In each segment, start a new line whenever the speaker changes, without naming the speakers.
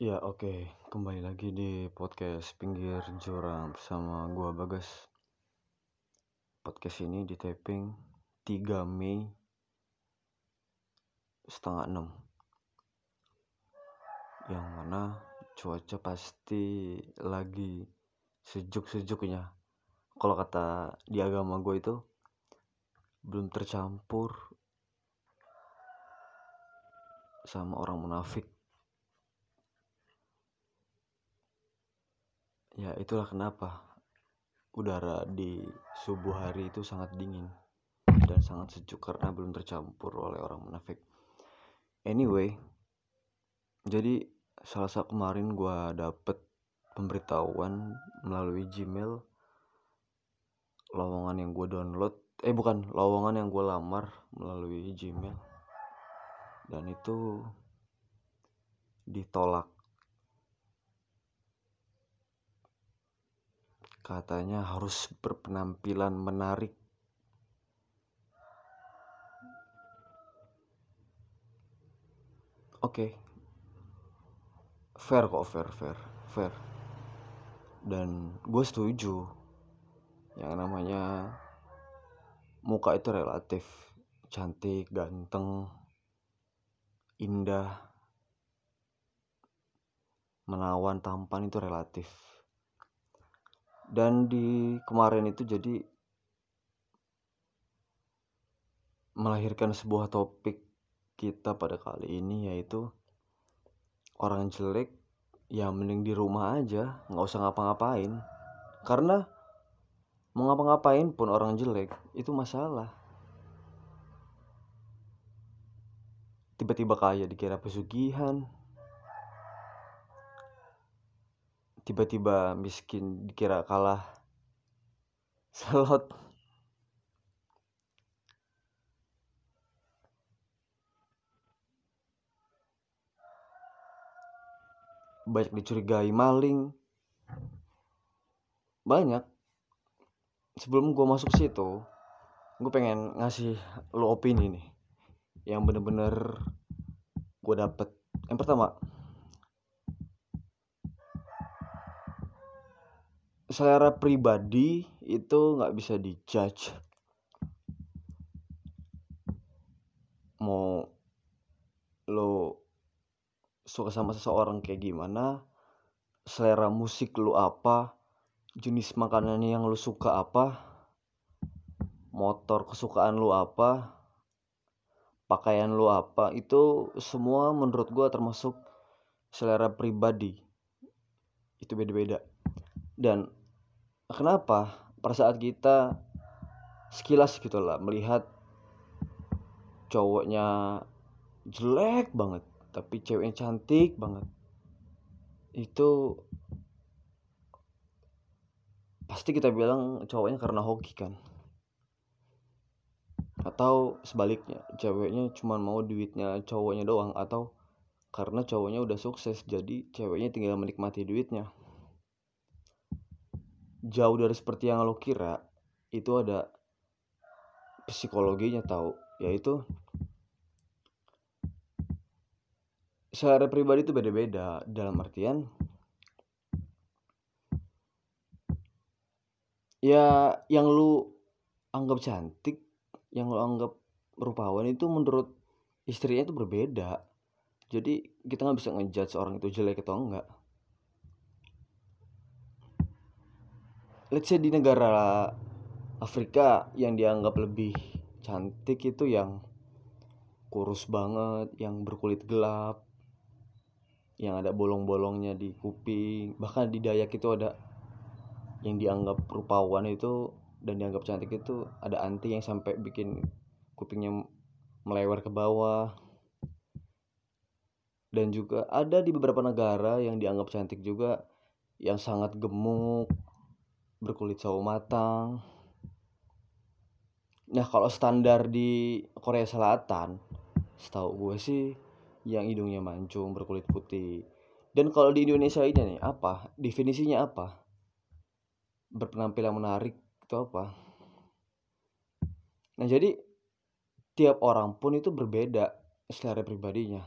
Ya oke, kembali lagi di podcast Pinggir Jurang bersama gua Bagas. Podcast ini di taping 3 Mei setengah 6 Yang mana cuaca pasti lagi sejuk-sejuknya. Kalau kata di agama gue itu belum tercampur sama orang munafik. Ya itulah kenapa udara di subuh hari itu sangat dingin dan sangat sejuk karena belum tercampur oleh orang munafik. Anyway, jadi salah satu kemarin gua dapet pemberitahuan melalui Gmail lowongan yang gue download eh bukan lowongan yang gue lamar melalui Gmail dan itu ditolak katanya harus berpenampilan menarik. Oke. Okay. fair kok fair fair fair. Dan gue setuju. Yang namanya muka itu relatif. Cantik ganteng indah. Menawan tampan itu relatif dan di kemarin itu jadi melahirkan sebuah topik kita pada kali ini yaitu orang jelek ya mending di rumah aja nggak usah ngapa-ngapain. Karena mau ngapa-ngapain pun orang jelek itu masalah. Tiba-tiba kaya dikira pesugihan tiba-tiba miskin dikira kalah. Slot banyak dicurigai maling. Banyak. Sebelum gue masuk situ gue pengen ngasih lo opini nih yang bener-bener gue dapet. Yang pertama selera pribadi itu nggak bisa dijudge. Mau lo suka sama seseorang kayak gimana selera musik lo apa jenis makanannya yang lo suka apa motor kesukaan lo apa pakaian lo apa itu semua menurut gue termasuk selera pribadi. Itu beda-beda. Dan kenapa? Pada saat kita sekilas gitu lah melihat cowoknya jelek banget tapi ceweknya cantik banget itu pasti kita bilang cowoknya karena hoki kan? Atau sebaliknya ceweknya cuma mau duitnya cowoknya doang atau karena cowoknya udah sukses jadi ceweknya tinggal menikmati duitnya jauh dari seperti yang lo kira itu ada psikologinya tahu yaitu selera pribadi itu beda-beda dalam artian ya yang lu anggap cantik yang lu anggap rupawan itu menurut istrinya itu berbeda. Jadi kita nggak bisa ngejudge orang itu jelek atau enggak let's say di negara Afrika yang dianggap lebih cantik itu yang kurus banget, yang berkulit gelap, yang ada bolong-bolongnya di kuping, bahkan di Dayak itu ada yang dianggap rupawan itu dan dianggap cantik itu ada anti yang sampai bikin kupingnya melebar ke bawah. Dan juga ada di beberapa negara yang dianggap cantik juga yang sangat gemuk, berkulit sawo matang. Nah kalau standar di Korea Selatan, setahu gue sih yang hidungnya mancung berkulit putih. Dan kalau di Indonesia ini nih apa? Definisinya apa? Berpenampilan menarik itu apa? Nah jadi tiap orang pun itu berbeda selera pribadinya.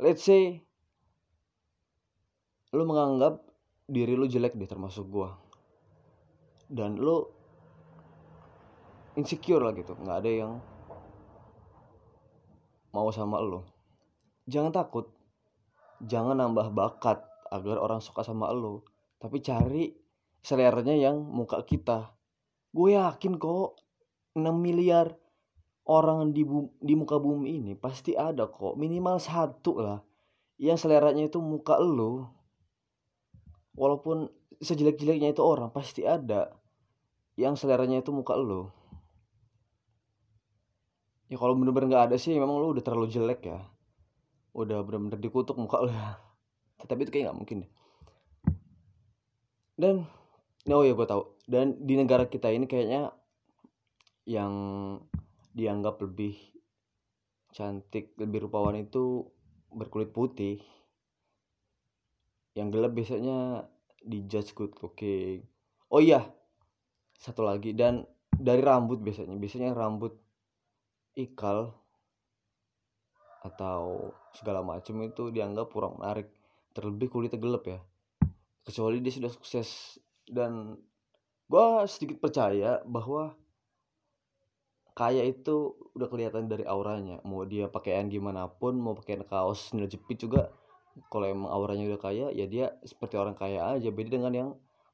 Let's say lu menganggap diri lu jelek deh termasuk gue dan lu insecure lah gitu. Nggak ada yang mau sama lu. Jangan takut. Jangan nambah bakat agar orang suka sama lu. Tapi cari seleranya yang muka kita. Gue yakin kok 6 miliar orang di di muka bumi ini pasti ada kok. Minimal satu lah yang seleranya itu muka lu. Walaupun sejelek-jeleknya itu orang pasti ada yang seleranya itu muka lu ya kalau bener-bener nggak ada sih memang lu udah terlalu jelek ya. Udah bener-bener dikutuk muka lu ya. Tapi itu kayak nggak mungkin deh. Dan oh ya gue tahu. Dan di negara kita ini kayaknya yang dianggap lebih cantik, lebih rupawan itu berkulit putih. Yang gelap biasanya dijudge good looking. Oh iya, satu lagi dan dari rambut biasanya, biasanya rambut ikal atau segala macam itu dianggap kurang menarik. Terlebih kulitnya gelap ya. Kecuali dia sudah sukses dan gue sedikit percaya bahwa kaya itu udah kelihatan dari auranya mau dia pakaian gimana pun mau pakai kaos sandal jepit juga kalau emang auranya udah kaya ya dia seperti orang kaya aja. Beda dengan yang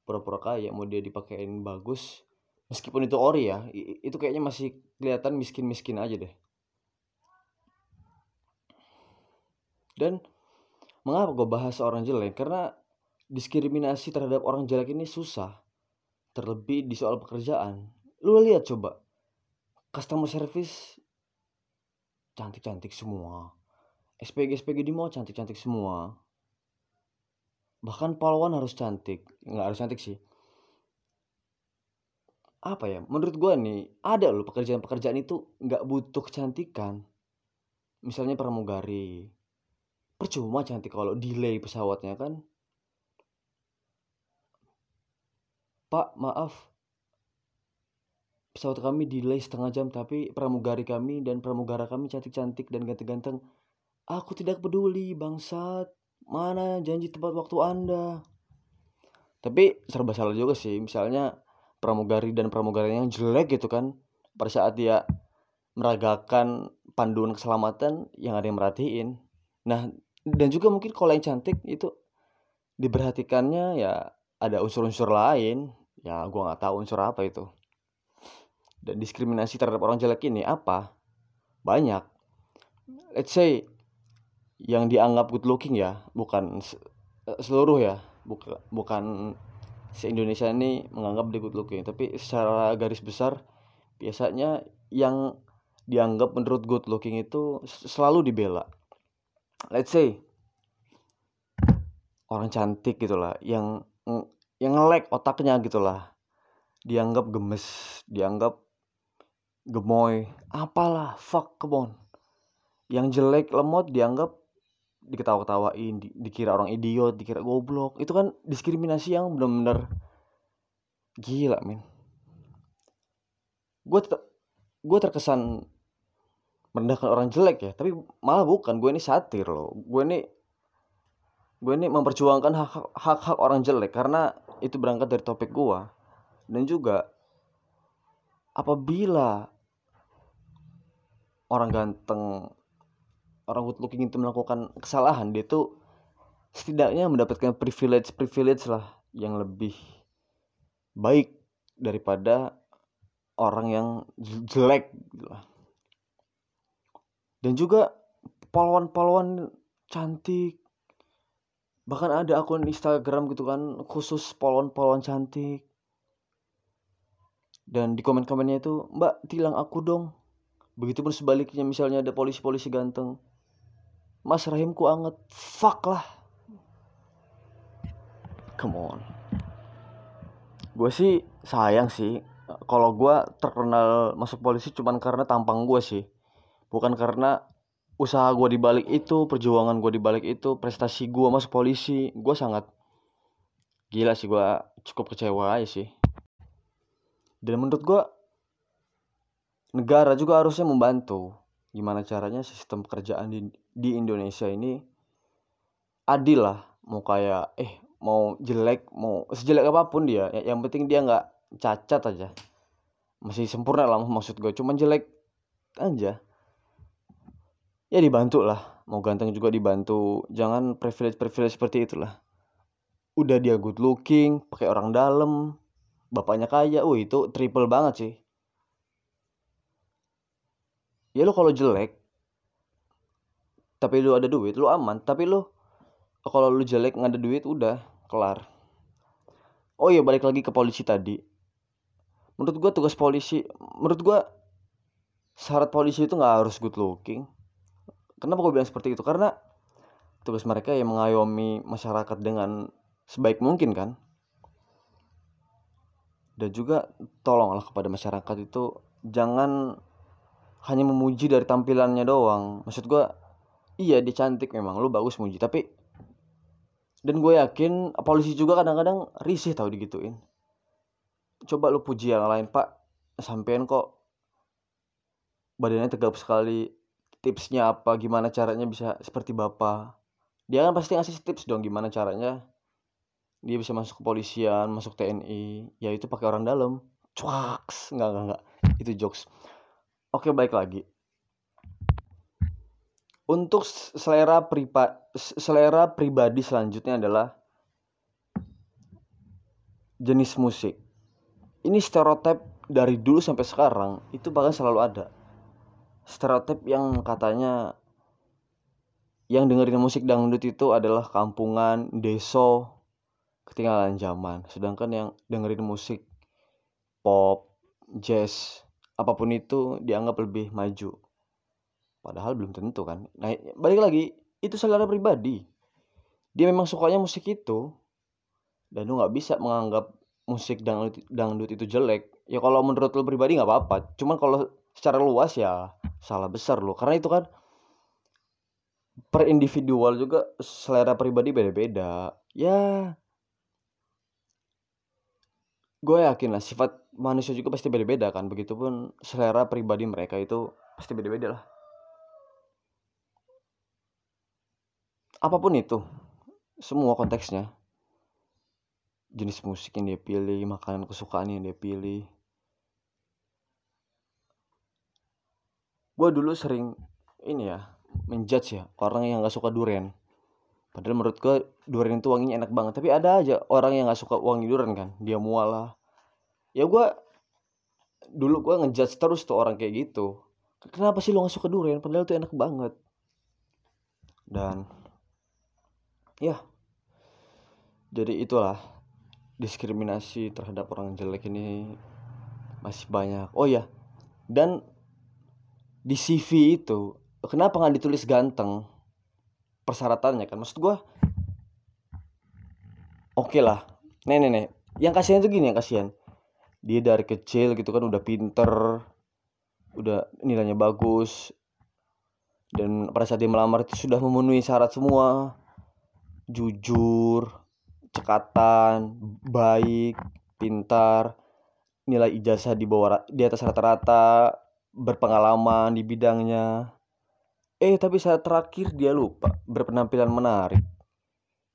pura-pura kaya mau dia dipakein bagus meskipun itu ori ya itu kayaknya masih kelihatan miskin-miskin aja deh. Dan mengapa gue bahas orang jelek? Karena diskriminasi terhadap orang jelek ini susah terlebih di soal pekerjaan. Lu lihat coba customer service cantik-cantik semua SPG SPG di mall cantik-cantik semua. Bahkan pahlawan harus cantik. Nggak harus cantik sih. Apa ya? Menurut gue nih ada loh pekerjaan-pekerjaan itu nggak butuh kecantikan. Misalnya pramugari. Percuma cantik kalau delay pesawatnya kan? Pak maaf. Pesawat kami delay setengah jam tapi pramugari kami dan pramugara kami cantik-cantik dan ganteng-ganteng. Aku tidak peduli bangsat. Mana janji tepat waktu Anda? Tapi serba salah juga sih. Misalnya pramugari dan pramugari yang jelek gitu kan. Pada saat dia meragakan panduan keselamatan yang ada yang merhatiin. Nah, dan juga mungkin kalau yang cantik itu diperhatikannya ya ada unsur-unsur lain. Ya, gua nggak tahu unsur apa itu dan diskriminasi terhadap orang jelek ini apa? Banyak. Let's say yang dianggap good looking ya, bukan seluruh ya, bukan bukan se Indonesia ini menganggap dia good looking, tapi secara garis besar biasanya yang dianggap menurut good looking itu selalu dibela. Let's say orang cantik gitulah, yang yang ngelek otaknya gitulah, dianggap gemes, dianggap gemoy apalah fuck kebon yang jelek lemot dianggap diketawa-ketawain di, dikira orang idiot dikira goblok. Itu kan diskriminasi yang benar-benar gila men. Gue ter gue terkesan merendahkan orang jelek ya tapi malah bukan. Gue ini satir loh. Gue ini gue ini memperjuangkan hak hak orang jelek karena itu berangkat dari topik gue dan juga apabila orang ganteng orang good looking itu melakukan kesalahan dia tuh setidaknya mendapatkan privilege privilege lah yang lebih baik daripada orang yang jelek gitu lah. dan juga pahlawan-pahlawan cantik bahkan ada akun Instagram gitu kan khusus pahlawan-pahlawan cantik dan di komen-komennya itu mbak tilang aku dong Begitupun sebaliknya misalnya ada polisi-polisi ganteng. Mas rahimku anget. Fuck lah. Come on. Gue sih sayang sih. Kalau gue terkenal masuk polisi cuman karena tampang gue sih. Bukan karena usaha gue dibalik itu, perjuangan gue dibalik itu, prestasi gue masuk polisi. Gue sangat gila sih gue cukup kecewa aja sih. Dan menurut gue negara juga harusnya membantu gimana caranya sistem pekerjaan di, di Indonesia ini adil lah. Mau kayak eh mau jelek mau sejelek apa pun dia ya- yang penting dia nggak cacat aja. Masih sempurna lah maksud gue cuman jelek aja. Ya dibantu lah mau ganteng juga dibantu. Jangan privilege privilege seperti itulah. Udah dia good looking pakai orang dalam bapaknya kaya oh itu triple banget sih ya lo kalau jelek tapi lu ada duit lu aman. Tapi lu kalau lu jelek nggak ada duit udah kelar. Oh iya balik lagi ke polisi tadi. Menurut gua tugas polisi menurut gua syarat polisi itu nggak harus good looking. Kenapa gue bilang seperti itu? Karena tugas mereka yang mengayomi masyarakat dengan sebaik mungkin kan? Dan juga tolonglah kepada masyarakat itu jangan hanya memuji dari tampilannya doang. Maksud gue iya dia cantik memang lu bagus muji. Tapi dan gue yakin polisi juga kadang-kadang risih tau digituin. Coba lu puji yang lain pak. Sampean kok badannya tegap sekali tipsnya apa gimana caranya bisa seperti bapak. Dia kan pasti ngasih tips dong gimana caranya dia bisa masuk kepolisian masuk TNI ya itu pakai orang dalam. Cuaks. Nggak nggak nggak. Itu jokes oke baik lagi. Untuk selera pripa selera pribadi selanjutnya adalah jenis musik. Ini stereotip dari dulu sampai sekarang itu bahkan selalu ada. Stereotip yang katanya yang dengerin musik dangdut itu adalah kampungan, deso, ketinggalan zaman. Sedangkan yang dengerin musik pop, jazz, apa pun itu dianggap lebih maju. Padahal belum tentu kan. Nah, balik lagi, itu selera pribadi. Dia memang sukanya musik itu. Dan lu nggak bisa menganggap musik dangdut, dangdut itu jelek. Ya kalau menurut lu pribadi nggak apa-apa. Cuman kalau secara luas ya salah besar loh karena itu kan per individual juga selera pribadi beda-beda ya gue yakin lah sifat manusia juga pasti beda-beda kan. Begitupun selera pribadi mereka itu pasti beda-beda lah. Apa pun itu semua konteksnya. Jenis musik yang dia pilih makanan kesukaan yang dia pilih. Gue dulu sering ini ya menjudge ya orang yang nggak suka durian padahal menurut gue durian itu wanginya enak banget. Tapi ada aja orang yang nggak suka wangi durian kan. Dia mual lah. Ya gue dulu gue ngejudge terus tuh orang kayak gitu. Kenapa sih lo nggak suka durian? Padahal itu enak banget. Dan ya. Jadi itulah diskriminasi terhadap orang jelek ini masih banyak. Oh ya dan di CV itu kenapa nggak ditulis ganteng persyaratannya kan. Maksud gue oke okay lah. Nih nih nih. Yang kasihan itu gini yang kasihan. Dia dari kecil gitu kan udah pinter udah nilainya bagus dan pada saat dia melamar itu sudah memenuhi syarat semua. Jujur cekatan baik pintar nilai ijazah di bawah di atas rata-rata berpengalaman di bidangnya. Eh, tapi saat terakhir dia lupa berpenampilan menarik.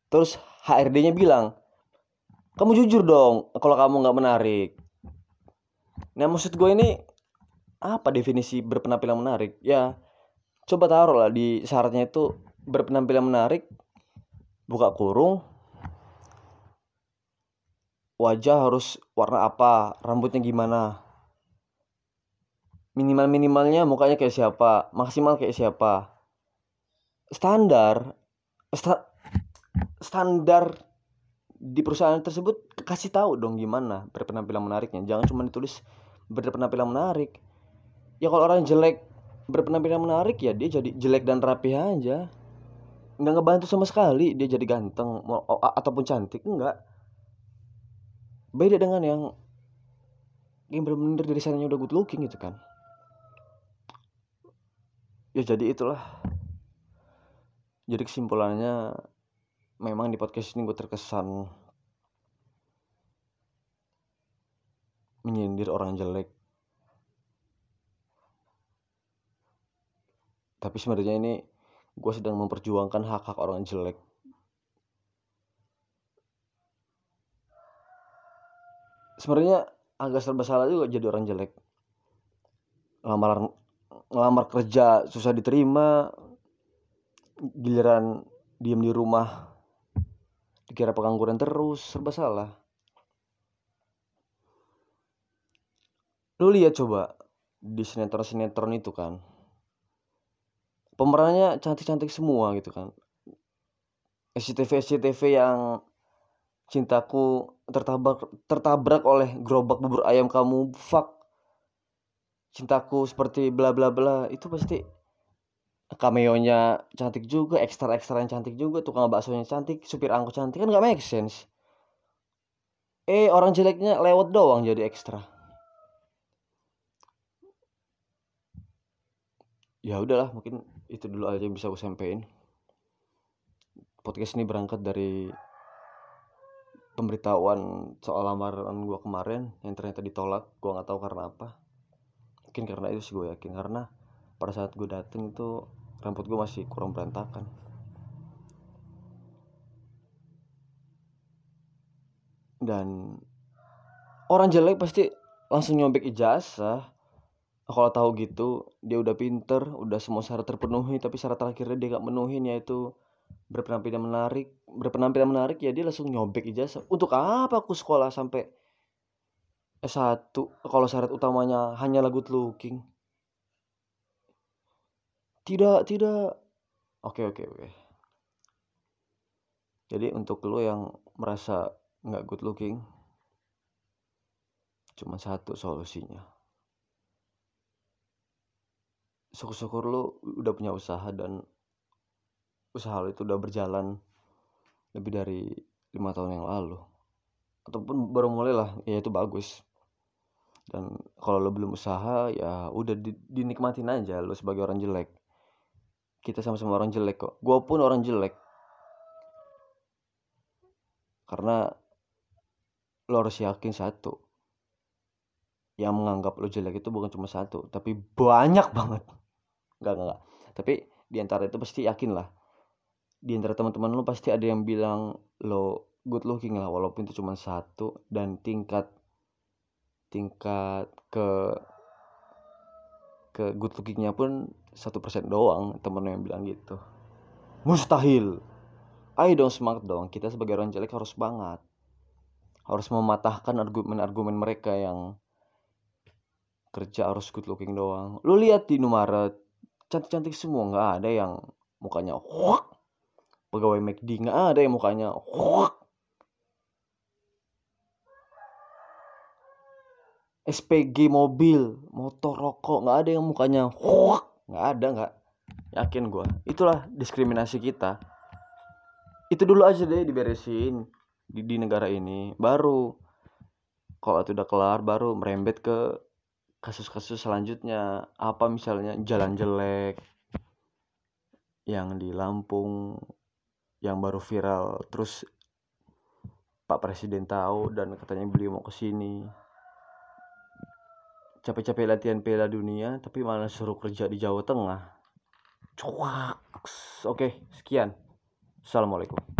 Terus HRD-nya bilang, kamu jujur dong kalau kamu nggak menarik. Nah, maksud gue ini apa definisi berpenampilan menarik? Ya, coba taruh lah di syaratnya itu berpenampilan menarik, buka kurung, wajah harus warna apa, rambutnya gimana, minimal minimalnya mukanya kayak siapa maksimal kayak siapa. Standar sta, standar di perusahaan tersebut kasih tahu dong gimana berpenampilan menariknya. Jangan cuma ditulis berpenampilan menarik. Ya kalau orang jelek berpenampilan menarik ya dia jadi jelek dan rapi aja. Nggak ngebantu sama sekali dia jadi ganteng ataupun cantik enggak beda dengan yang yang benar-benar dari sananya udah good looking gitu kan ya jadi itulah. Jadi kesimpulannya memang di podcast ini gue terkesan menyindir orang jelek. Tapi sebenarnya ini gue sedang memperjuangkan hak hak orang jelek. Sebenarnya agak serba salah juga jadi orang jelek. Lamaran ngelamar kerja susah diterima giliran diem di rumah dikira pengangguran terus serba salah. Lu lihat coba di sinetron sinetron itu kan. Pemerannya cantik-cantik semua gitu kan. SCTV SCTV yang cintaku tertabrak tertabrak oleh gerobak bubur ayam kamu fuck cintaku seperti bla bla bla itu pasti cameo-nya cantik juga ekstra ekstra yang cantik juga tukang baksonya cantik supir angkot cantik kan gak make sense. Eh orang jeleknya lewat doang jadi ekstra. Ya udahlah mungkin itu dulu aja yang bisa gue sampein. Podcast ini berangkat dari pemberitahuan soal lamaran gue kemarin yang ternyata ditolak gue nggak tahu karena apa mungkin karena itu sih gue yakin karena pada saat gue dateng itu rambut gue masih kurang berantakan. Dan orang jelek pasti langsung nyobek ijazah. Kalau tahu gitu dia udah pinter udah semua syarat terpenuhi tapi syarat terakhirnya dia gak menuhin yaitu berpenampilan menarik berpenampilan menarik ya dia langsung nyobek ijazah. Untuk apa aku sekolah sampai S1 kalau syarat utamanya hanya good looking tidak tidak. Oke oke oke. Jadi untuk lo yang merasa nggak good looking cuma satu solusinya. Syukur-syukur lu udah punya usaha dan usaha lu itu udah berjalan lebih dari lima tahun yang lalu. Ataupun baru mulai lah ya itu bagus dan kalau lo belum usaha ya udah di, dinikmatin aja lo sebagai orang jelek kita sama-sama orang jelek kok gue pun orang jelek karena lo harus yakin satu yang menganggap lo jelek itu bukan cuma satu tapi banyak banget enggak, enggak. Tapi di antara itu pasti yakin lah. Di antara teman-teman lo pasti ada yang bilang lo good looking lah walaupun itu cuma satu dan tingkat tingkat ke ke good lookingnya pun satu persen doang temen yang bilang gitu. Mustahil. Ayo dong semangat dong. Kita sebagai orang jelek harus banget harus mematahkan argumen-argumen mereka yang kerja harus good looking doang. Lu lihat di Indomaret cantik-cantik semua. Nggak ada yang mukanya wak! Pegawai McD nggak ada yang mukanya wak SPG mobil motor rokok nggak ada yang mukanya nggak ada nggak. Yakin gue itulah diskriminasi kita. Itu dulu aja deh diberesin di, di negara ini baru kalau itu kelar baru merembet ke kasus-kasus selanjutnya. Apa misalnya jalan jelek yang di Lampung yang baru viral terus Pak Presiden tahu dan katanya beliau mau ke sini capek-capek latihan Piala Dunia tapi malah suruh kerja di Jawa Tengah. Cuak oke sekian. Assalamualaikum